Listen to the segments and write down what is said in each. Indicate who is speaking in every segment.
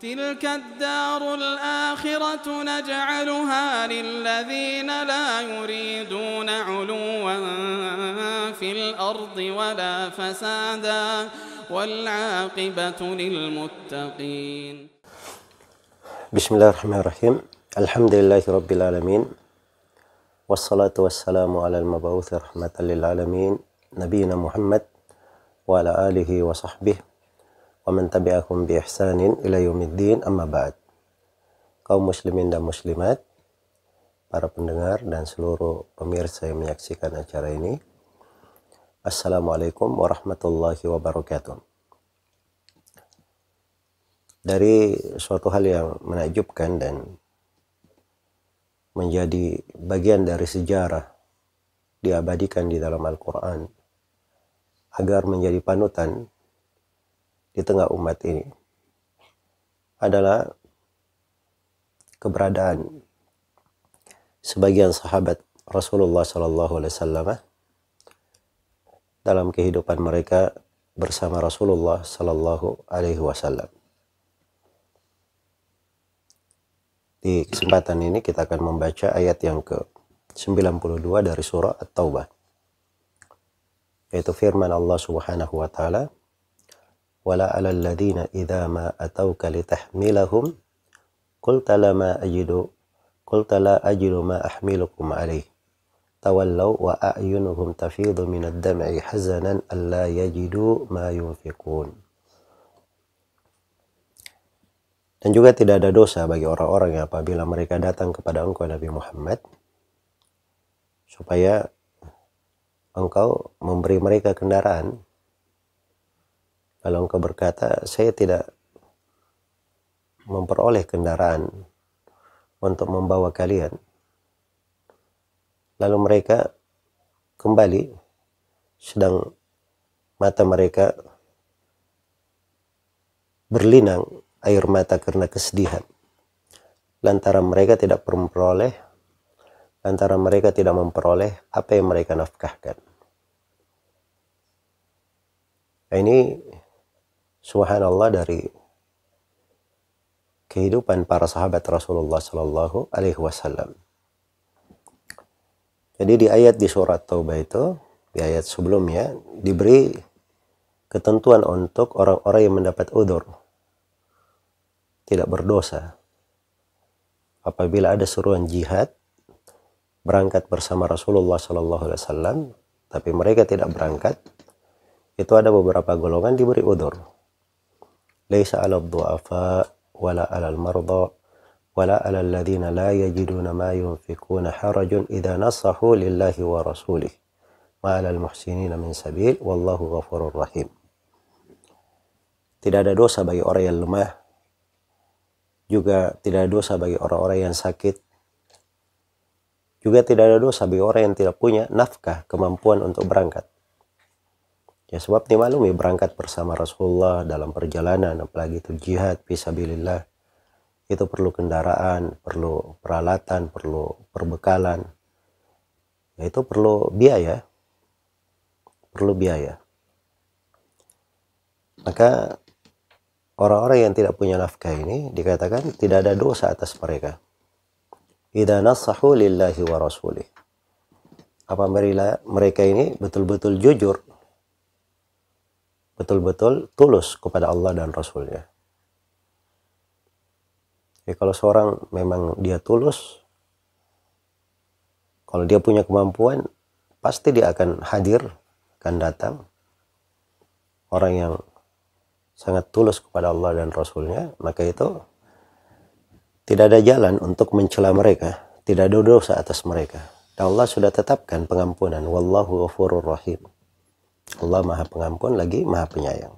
Speaker 1: تلك الدار الآخرة نجعلها للذين لا يريدون علوا في الأرض ولا فسادا والعاقبة للمتقين.
Speaker 2: بسم الله الرحمن الرحيم. الحمد لله رب العالمين والصلاة والسلام على المبعوث رحمة للعالمين نبينا محمد وعلى آله وصحبه ومن tabi'ahum bi ihsanin ila yaumiddin amma ba'd. Kaum muslimin dan muslimat, para pendengar dan seluruh pemirsa yang menyaksikan acara ini. Assalamualaikum warahmatullahi wabarakatuh. Dari suatu hal yang menakjubkan dan menjadi bagian dari sejarah diabadikan di dalam Al-Quran agar menjadi panutan di tengah umat ini adalah keberadaan sebagian sahabat Rasulullah Sallallahu Alaihi Wasallam dalam kehidupan mereka bersama Rasulullah Sallallahu Alaihi Wasallam. Di kesempatan ini kita akan membaca ayat yang ke 92 dari surah At-Taubah. Yaitu firman Allah Subhanahu wa taala, ولا على الذين إذا ما أتوك لتحملهم قلت لا ما أجد قلت لا أجد ما أحملكم عليه تولوا وأعينهم تفيض من الدمع حزنا ألا يجدوا ما ينفقون Dan juga tidak ada dosa bagi orang-orang yang apabila mereka datang kepada engkau Nabi Muhammad supaya engkau memberi mereka kendaraan kalau engkau berkata, saya tidak memperoleh kendaraan untuk membawa kalian. Lalu mereka kembali sedang mata mereka berlinang air mata karena kesedihan. Lantaran mereka tidak memperoleh, lantaran mereka tidak memperoleh apa yang mereka nafkahkan. Ini subhanallah dari kehidupan para sahabat Rasulullah Shallallahu Alaihi Wasallam. Jadi di ayat di surat Taubah itu, di ayat sebelumnya diberi ketentuan untuk orang-orang yang mendapat udur. Tidak berdosa. Apabila ada seruan jihad berangkat bersama Rasulullah Shallallahu Alaihi Wasallam tapi mereka tidak berangkat itu ada beberapa golongan diberi udur ليس على الضعفاء ولا على المرضى ولا على الذين لا يجدون ما ينفقون حرج إذا نصحوا لله ورسوله ما على المحسنين من سبيل والله غفور رحيم tidak ada dosa bagi orang yang lemah juga tidak ada dosa bagi orang-orang yang sakit juga tidak ada dosa bagi orang yang tidak punya nafkah kemampuan untuk berangkat Ya sebab dimaklumi berangkat bersama Rasulullah dalam perjalanan apalagi itu jihad fisabilillah itu perlu kendaraan, perlu peralatan, perlu perbekalan. Ya itu perlu biaya. Perlu biaya. Maka orang-orang yang tidak punya nafkah ini dikatakan tidak ada dosa atas mereka. Idza nasahu lillahi wa rasulih. Apa mereka ini betul-betul jujur betul-betul tulus kepada Allah dan Rasulnya. Ya, kalau seorang memang dia tulus, kalau dia punya kemampuan, pasti dia akan hadir, akan datang. Orang yang sangat tulus kepada Allah dan Rasulnya, maka itu tidak ada jalan untuk mencela mereka, tidak ada dosa atas mereka. Dan Allah sudah tetapkan pengampunan. Wallahu ghafurur rahim. Allah maha pengampun lagi maha penyayang.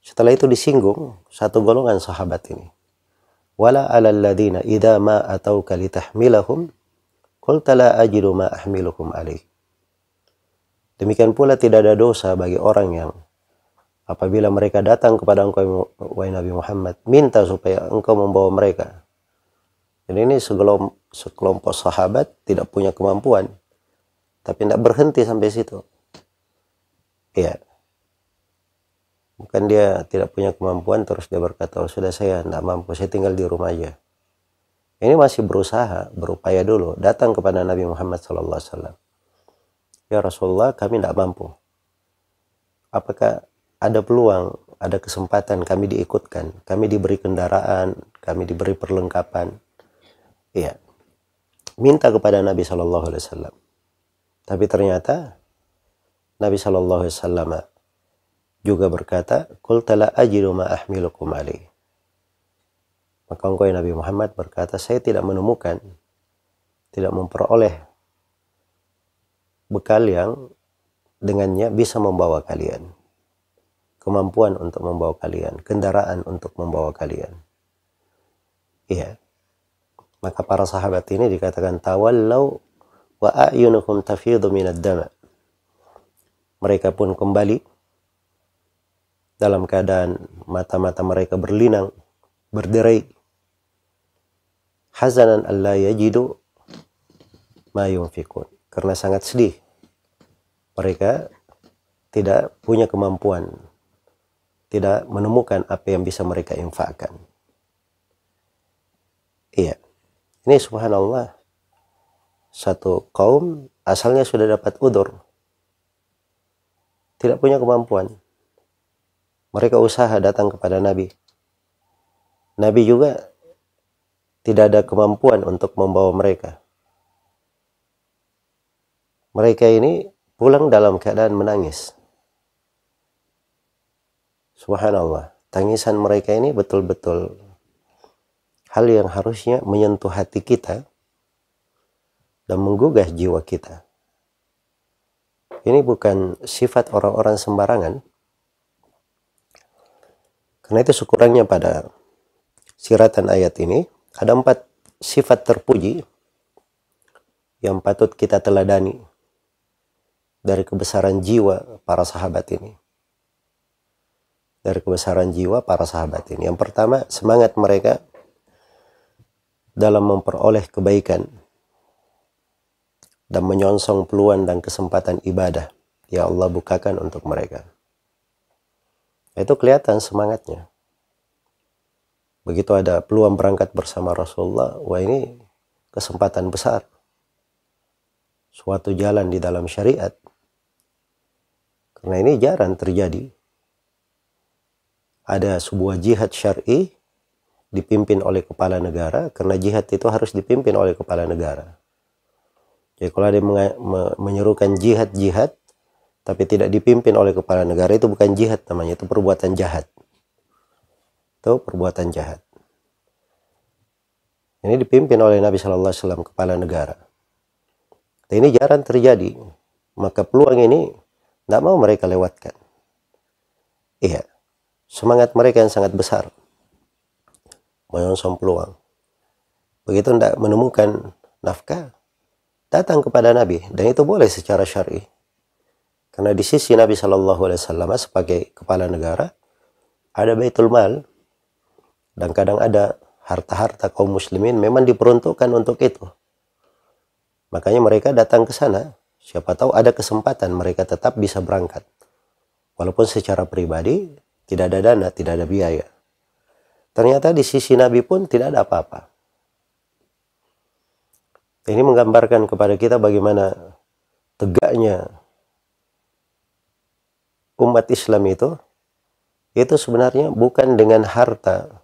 Speaker 2: Setelah itu disinggung satu golongan sahabat ini. Wala alal ladina idha ma atauka litahmilahum qulta la ajidu ma ahmilukum alaih. Demikian pula tidak ada dosa bagi orang yang apabila mereka datang kepada engkau wahai Nabi Muhammad minta supaya engkau membawa mereka. Dan ini sekelompok, sekelompok sahabat tidak punya kemampuan tapi tidak berhenti sampai situ Ya. bukan dia tidak punya kemampuan terus dia berkata oh, sudah saya tidak mampu saya tinggal di rumah aja. Ini masih berusaha berupaya dulu. Datang kepada Nabi Muhammad SAW ya Rasulullah kami tidak mampu. Apakah ada peluang ada kesempatan kami diikutkan? Kami diberi kendaraan kami diberi perlengkapan. Iya. Minta kepada Nabi Shallallahu Alaihi Wasallam. Tapi ternyata Nabi Shallallahu Alaihi Wasallam juga berkata, Kul tala ajidu ma ahmilukum alaih. Maka engkau Nabi Muhammad berkata, saya tidak menemukan, tidak memperoleh bekal yang dengannya bisa membawa kalian. Kemampuan untuk membawa kalian, kendaraan untuk membawa kalian. Iya. Maka para sahabat ini dikatakan tawallau wa a'yunuhum tafidhu minad dama. Mereka pun kembali dalam keadaan mata-mata mereka berlinang, berderai. Hazanan Allah yajidu ma yunfikun. Karena sangat sedih. Mereka tidak punya kemampuan. Tidak menemukan apa yang bisa mereka infakkan. Iya. Ini subhanallah. Satu kaum asalnya sudah dapat udur. Tidak punya kemampuan mereka usaha datang kepada Nabi. Nabi juga tidak ada kemampuan untuk membawa mereka. Mereka ini pulang dalam keadaan menangis. Subhanallah, tangisan mereka ini betul-betul hal yang harusnya menyentuh hati kita dan menggugah jiwa kita. Ini bukan sifat orang-orang sembarangan, karena itu sekurangnya pada siratan ayat ini ada empat sifat terpuji yang patut kita teladani dari kebesaran jiwa para sahabat ini. Dari kebesaran jiwa para sahabat ini. Yang pertama, semangat mereka dalam memperoleh kebaikan dan menyongsong peluang dan kesempatan ibadah. Ya Allah bukakan untuk mereka. Itu kelihatan semangatnya. Begitu ada peluang berangkat bersama Rasulullah, wah ini kesempatan besar. Suatu jalan di dalam syariat. Karena ini jarang terjadi. Ada sebuah jihad syar'i dipimpin oleh kepala negara, karena jihad itu harus dipimpin oleh kepala negara. Jadi kalau ada menyerukan jihad-jihad, tapi tidak dipimpin oleh kepala negara itu bukan jihad namanya itu perbuatan jahat. Itu perbuatan jahat. Ini dipimpin oleh Nabi Shallallahu Alaihi Wasallam kepala negara. Dan ini jarang terjadi. Maka peluang ini tidak mau mereka lewatkan. Iya semangat mereka yang sangat besar. Menyongsong peluang. Begitu tidak menemukan nafkah datang kepada Nabi dan itu boleh secara syar'i karena di sisi Nabi Shallallahu Alaihi Wasallam sebagai kepala negara ada baitul mal dan kadang ada harta-harta kaum muslimin memang diperuntukkan untuk itu. Makanya mereka datang ke sana. Siapa tahu ada kesempatan mereka tetap bisa berangkat. Walaupun secara pribadi tidak ada dana, tidak ada biaya. Ternyata di sisi Nabi pun tidak ada apa-apa. Ini menggambarkan kepada kita bagaimana tegaknya umat Islam itu itu sebenarnya bukan dengan harta.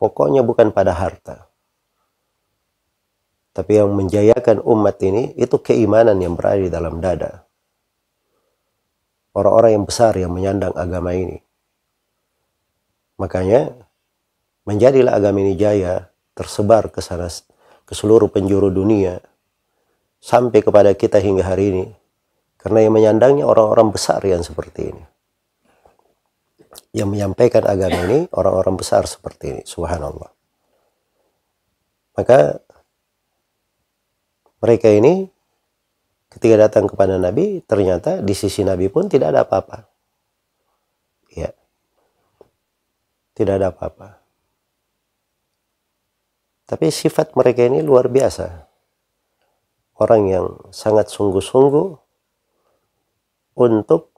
Speaker 2: Pokoknya bukan pada harta. Tapi yang menjayakan umat ini itu keimanan yang berada di dalam dada. Orang-orang yang besar yang menyandang agama ini. Makanya menjadilah agama ini jaya tersebar ke sana ke seluruh penjuru dunia sampai kepada kita hingga hari ini karena yang menyandangnya orang-orang besar yang seperti ini. Yang menyampaikan agama ini orang-orang besar seperti ini. Subhanallah. Maka mereka ini ketika datang kepada Nabi ternyata di sisi Nabi pun tidak ada apa-apa. Ya. Tidak ada apa-apa. Tapi sifat mereka ini luar biasa. Orang yang sangat sungguh-sungguh untuk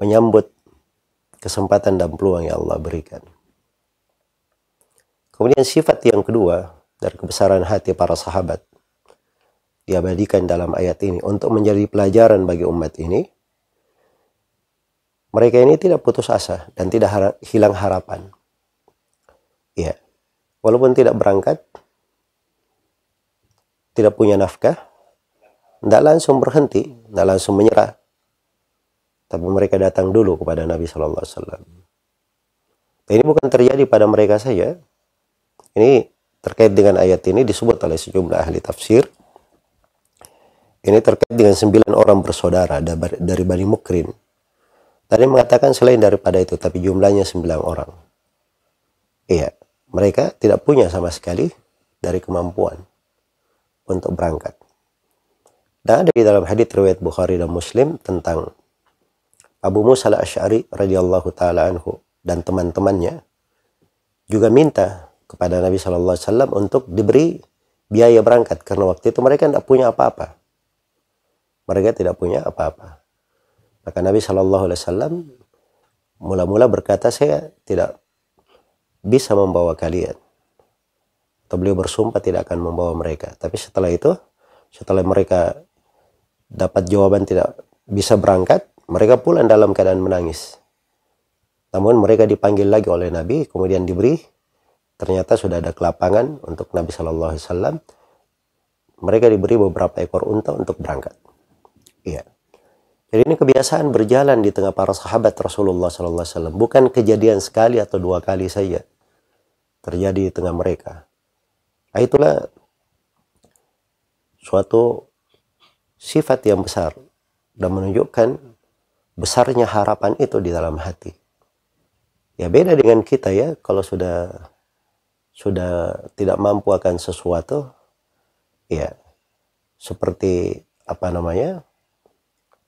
Speaker 2: menyambut kesempatan dan peluang yang Allah berikan. Kemudian sifat yang kedua dari kebesaran hati para sahabat diabadikan dalam ayat ini untuk menjadi pelajaran bagi umat ini. Mereka ini tidak putus asa dan tidak hilang harapan. Ya, walaupun tidak berangkat, tidak punya nafkah, tidak langsung berhenti, tidak langsung menyerah. Tapi mereka datang dulu kepada Nabi Shallallahu Alaihi Wasallam. Ini bukan terjadi pada mereka saja, ini terkait dengan ayat ini disebut oleh sejumlah ahli tafsir. Ini terkait dengan sembilan orang bersaudara dari Bani Mukrin. Tadi mengatakan selain daripada itu, tapi jumlahnya sembilan orang. Iya, mereka tidak punya sama sekali dari kemampuan untuk berangkat. Dan ada di dalam hadits riwayat Bukhari dan Muslim tentang Abu Musa al-Ash'ari radhiyallahu taala anhu dan teman-temannya juga minta kepada Nabi Shallallahu Alaihi Wasallam untuk diberi biaya berangkat karena waktu itu mereka tidak punya apa-apa. Mereka tidak punya apa-apa. Maka Nabi Shallallahu Alaihi Wasallam mula-mula berkata saya tidak bisa membawa kalian. Atau beliau bersumpah tidak akan membawa mereka. Tapi setelah itu, setelah mereka dapat jawaban tidak bisa berangkat, mereka pulang dalam keadaan menangis. Namun mereka dipanggil lagi oleh Nabi, kemudian diberi ternyata sudah ada kelapangan untuk Nabi Shallallahu Alaihi Wasallam. Mereka diberi beberapa ekor unta untuk berangkat. Iya. Jadi ini kebiasaan berjalan di tengah para sahabat Rasulullah Sallallahu Alaihi Wasallam. Bukan kejadian sekali atau dua kali saja terjadi di tengah mereka. Nah, itulah suatu sifat yang besar dan menunjukkan besarnya harapan itu di dalam hati. Ya beda dengan kita ya kalau sudah sudah tidak mampu akan sesuatu ya seperti apa namanya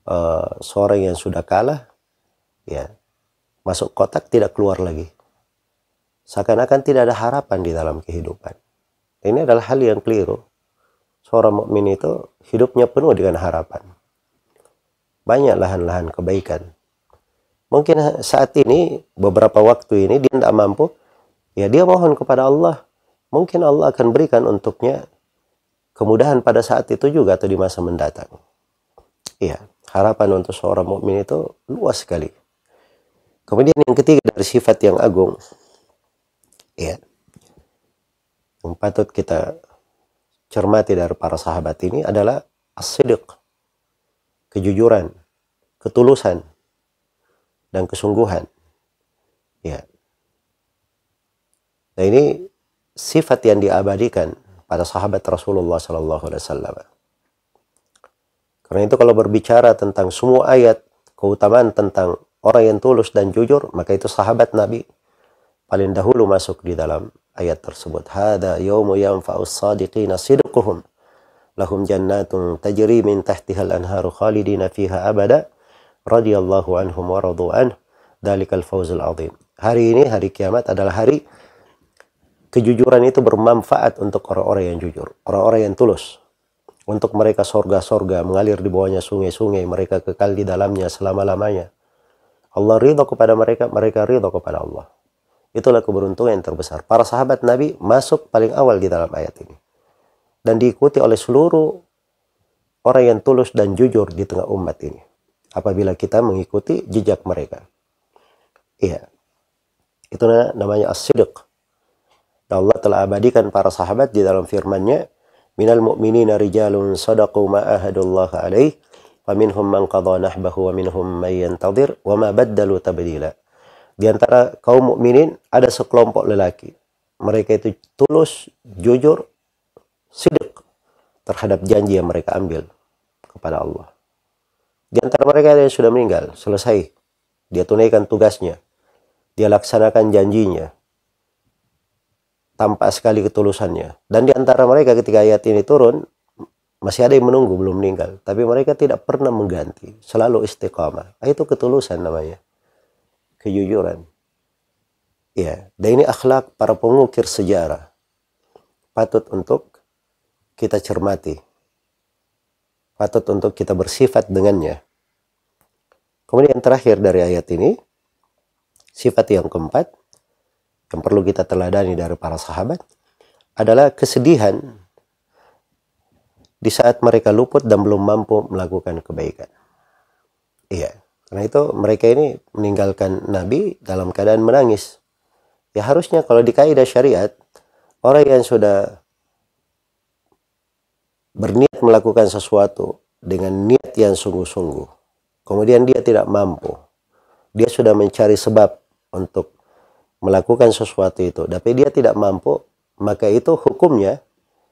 Speaker 2: uh, seorang yang sudah kalah ya masuk kotak tidak keluar lagi seakan-akan tidak ada harapan di dalam kehidupan. Ini adalah hal yang keliru. Seorang mukmin itu hidupnya penuh dengan harapan. Banyak lahan-lahan kebaikan. Mungkin saat ini beberapa waktu ini dia tidak mampu ya dia mohon kepada Allah. Mungkin Allah akan berikan untuknya kemudahan pada saat itu juga atau di masa mendatang. Iya harapan untuk seorang mukmin itu luas sekali. Kemudian yang ketiga dari sifat yang agung ya. Yang patut kita cermati dari para sahabat ini adalah as kejujuran ketulusan dan kesungguhan. Ya. Nah ini sifat yang diabadikan pada sahabat Rasulullah Sallallahu Alaihi Wasallam. Karena itu kalau berbicara tentang semua ayat keutamaan tentang orang yang tulus dan jujur, maka itu sahabat Nabi paling dahulu masuk di dalam ayat tersebut. Hada yaumu yanfa'us sadiqina sidquhum lahum jannatun tajri min tahtiha al-anharu khalidina fiha abada radhiyallahu anhum wa radu an dalikal fawzul azim. Hari ini hari kiamat adalah hari kejujuran itu bermanfaat untuk orang-orang yang jujur, orang-orang yang tulus. Untuk mereka sorga-sorga, mengalir di bawahnya sungai-sungai, mereka kekal di dalamnya selama-lamanya. Allah ridho kepada mereka, mereka ridho kepada Allah. Itulah keberuntungan yang terbesar. Para sahabat Nabi masuk paling awal di dalam ayat ini. Dan diikuti oleh seluruh orang yang tulus dan jujur di tengah umat ini. Apabila kita mengikuti jejak mereka. Iya. Itu namanya as-sidq dan Allah telah abadikan para sahabat di dalam firman-Nya, "Minal mu'minina rijalun sadaqu ma ahadullah alaih, wa minhum man qadha nahbahu wa minhum man yantadhir wa ma baddalu tabdila." Di antara kaum mukminin ada sekelompok lelaki. Mereka itu tulus, jujur, sidik terhadap janji yang mereka ambil kepada Allah. Di antara mereka ada yang sudah meninggal, selesai. Dia tunaikan tugasnya. Dia laksanakan janjinya tampak sekali ketulusannya. Dan di antara mereka ketika ayat ini turun, masih ada yang menunggu belum meninggal. Tapi mereka tidak pernah mengganti. Selalu istiqamah. Itu ketulusan namanya. Kejujuran. Ya, dan ini akhlak para pengukir sejarah. Patut untuk kita cermati. Patut untuk kita bersifat dengannya. Kemudian terakhir dari ayat ini, Sifat yang keempat yang perlu kita teladani dari para sahabat adalah kesedihan di saat mereka luput dan belum mampu melakukan kebaikan. Iya, karena itu mereka ini meninggalkan Nabi dalam keadaan menangis. Ya harusnya kalau di kaidah syariat, orang yang sudah berniat melakukan sesuatu dengan niat yang sungguh-sungguh, kemudian dia tidak mampu, dia sudah mencari sebab untuk melakukan sesuatu itu, tapi dia tidak mampu, maka itu hukumnya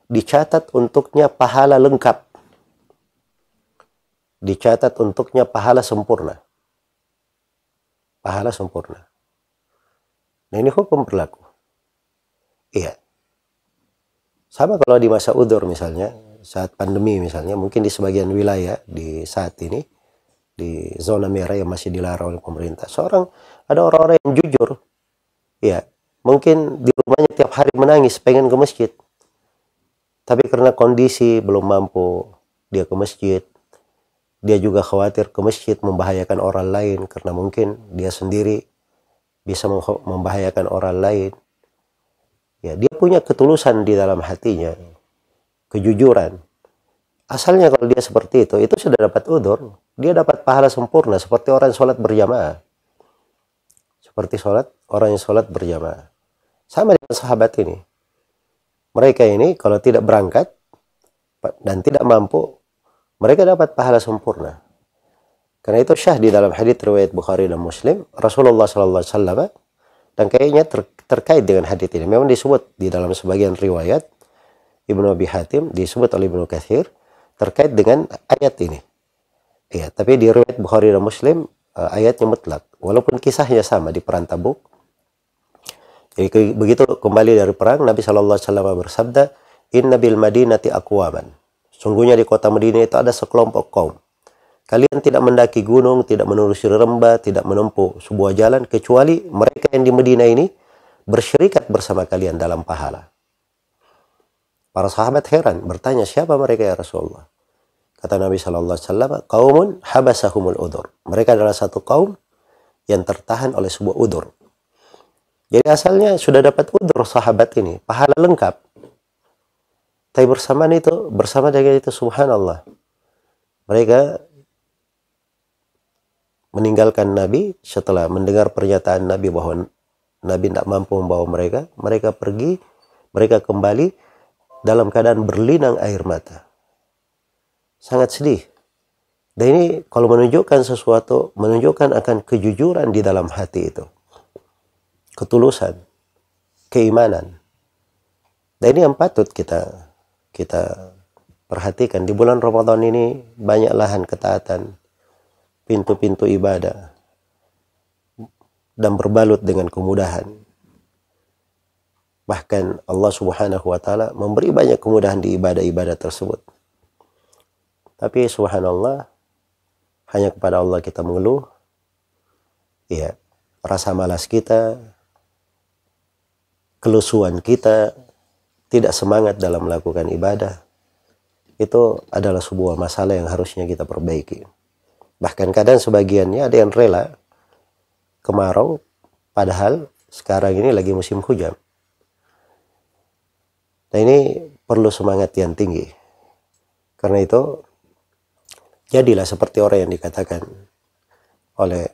Speaker 2: dicatat untuknya pahala lengkap. Dicatat untuknya pahala sempurna. Pahala sempurna. Nah ini hukum berlaku. Iya. Sama kalau di masa udur misalnya, saat pandemi misalnya, mungkin di sebagian wilayah di saat ini, di zona merah yang masih dilarang oleh pemerintah. Seorang, ada orang-orang yang jujur, ya, mungkin di rumahnya tiap hari menangis, pengen ke masjid. Tapi karena kondisi belum mampu dia ke masjid, dia juga khawatir ke masjid membahayakan orang lain karena mungkin dia sendiri bisa membahayakan orang lain. Ya, dia punya ketulusan di dalam hatinya, kejujuran. Asalnya kalau dia seperti itu, itu sudah dapat udur. Dia dapat pahala sempurna seperti orang sholat berjamaah. Seperti sholat, orang yang sholat berjamaah. Sama dengan sahabat ini mereka ini kalau tidak berangkat dan tidak mampu, mereka dapat pahala sempurna. Karena itu syah di dalam hadis riwayat Bukhari dan Muslim, Rasulullah sallallahu alaihi wasallam dan kayaknya ter, terkait dengan hadis ini. Memang disebut di dalam sebagian riwayat Ibnu Abi Hatim disebut oleh Ibnu Katsir terkait dengan ayat ini. Iya, tapi di riwayat Bukhari dan Muslim eh, ayatnya mutlak. Walaupun kisahnya sama di perang Tabuk, jadi begitu kembali dari perang, Nabi Shallallahu Alaihi Wasallam bersabda, Inna bil Madinati akwaman. Sungguhnya di kota Madinah itu ada sekelompok kaum. Kalian tidak mendaki gunung, tidak menelusuri rembah, tidak menempuh sebuah jalan, kecuali mereka yang di Madinah ini bersyirikat bersama kalian dalam pahala. Para sahabat heran, bertanya, siapa mereka ya Rasulullah? Kata Nabi Shallallahu Alaihi Wasallam, kaumun habasahumul udur. Mereka adalah satu kaum yang tertahan oleh sebuah udur, jadi asalnya sudah dapat udur sahabat ini, pahala lengkap. Tapi bersamaan itu, bersama dengan itu subhanallah. Mereka meninggalkan Nabi setelah mendengar pernyataan Nabi bahwa Nabi tidak mampu membawa mereka. Mereka pergi, mereka kembali dalam keadaan berlinang air mata. Sangat sedih. Dan ini kalau menunjukkan sesuatu, menunjukkan akan kejujuran di dalam hati itu ketulusan, keimanan. Dan ini yang patut kita kita perhatikan di bulan Ramadan ini banyak lahan ketaatan, pintu-pintu ibadah dan berbalut dengan kemudahan. Bahkan Allah Subhanahu wa taala memberi banyak kemudahan di ibadah-ibadah tersebut. Tapi subhanallah hanya kepada Allah kita mengeluh. Ya, rasa malas kita, kelusuan kita, tidak semangat dalam melakukan ibadah, itu adalah sebuah masalah yang harusnya kita perbaiki. Bahkan kadang sebagiannya ada yang rela kemarau, padahal sekarang ini lagi musim hujan. Nah ini perlu semangat yang tinggi. Karena itu, jadilah seperti orang yang dikatakan oleh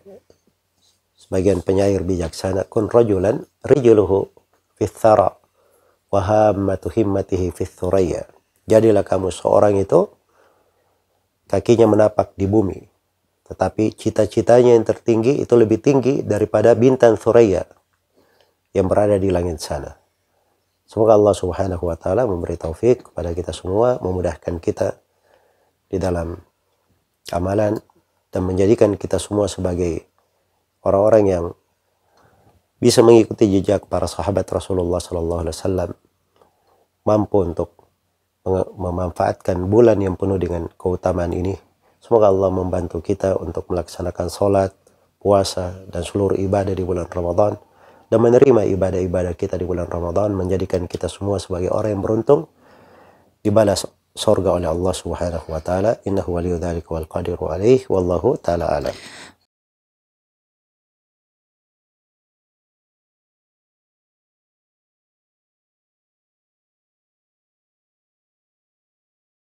Speaker 2: sebagian penyair bijaksana, kun rajulan rijuluhu fithara wa hammatu himmatihi. Jadilah kamu seorang itu kakinya menapak di bumi. Tetapi cita-citanya yang tertinggi itu lebih tinggi daripada bintang Thuraya yang berada di langit sana. Semoga Allah Subhanahu wa taala memberi taufik kepada kita semua, memudahkan kita di dalam amalan dan menjadikan kita semua sebagai orang-orang yang bisa mengikuti jejak para sahabat Rasulullah Sallallahu Alaihi Wasallam. Mampu untuk memanfaatkan bulan yang penuh dengan keutamaan ini. Semoga Allah membantu kita untuk melaksanakan sholat, puasa, dan seluruh ibadah di bulan Ramadan. Dan menerima ibadah-ibadah kita di bulan Ramadan menjadikan kita semua sebagai orang yang beruntung. Dibalas surga oleh Allah Subhanahu wa taala. Innahu waliyudzalika wal qadiru alaihi wallahu taala alam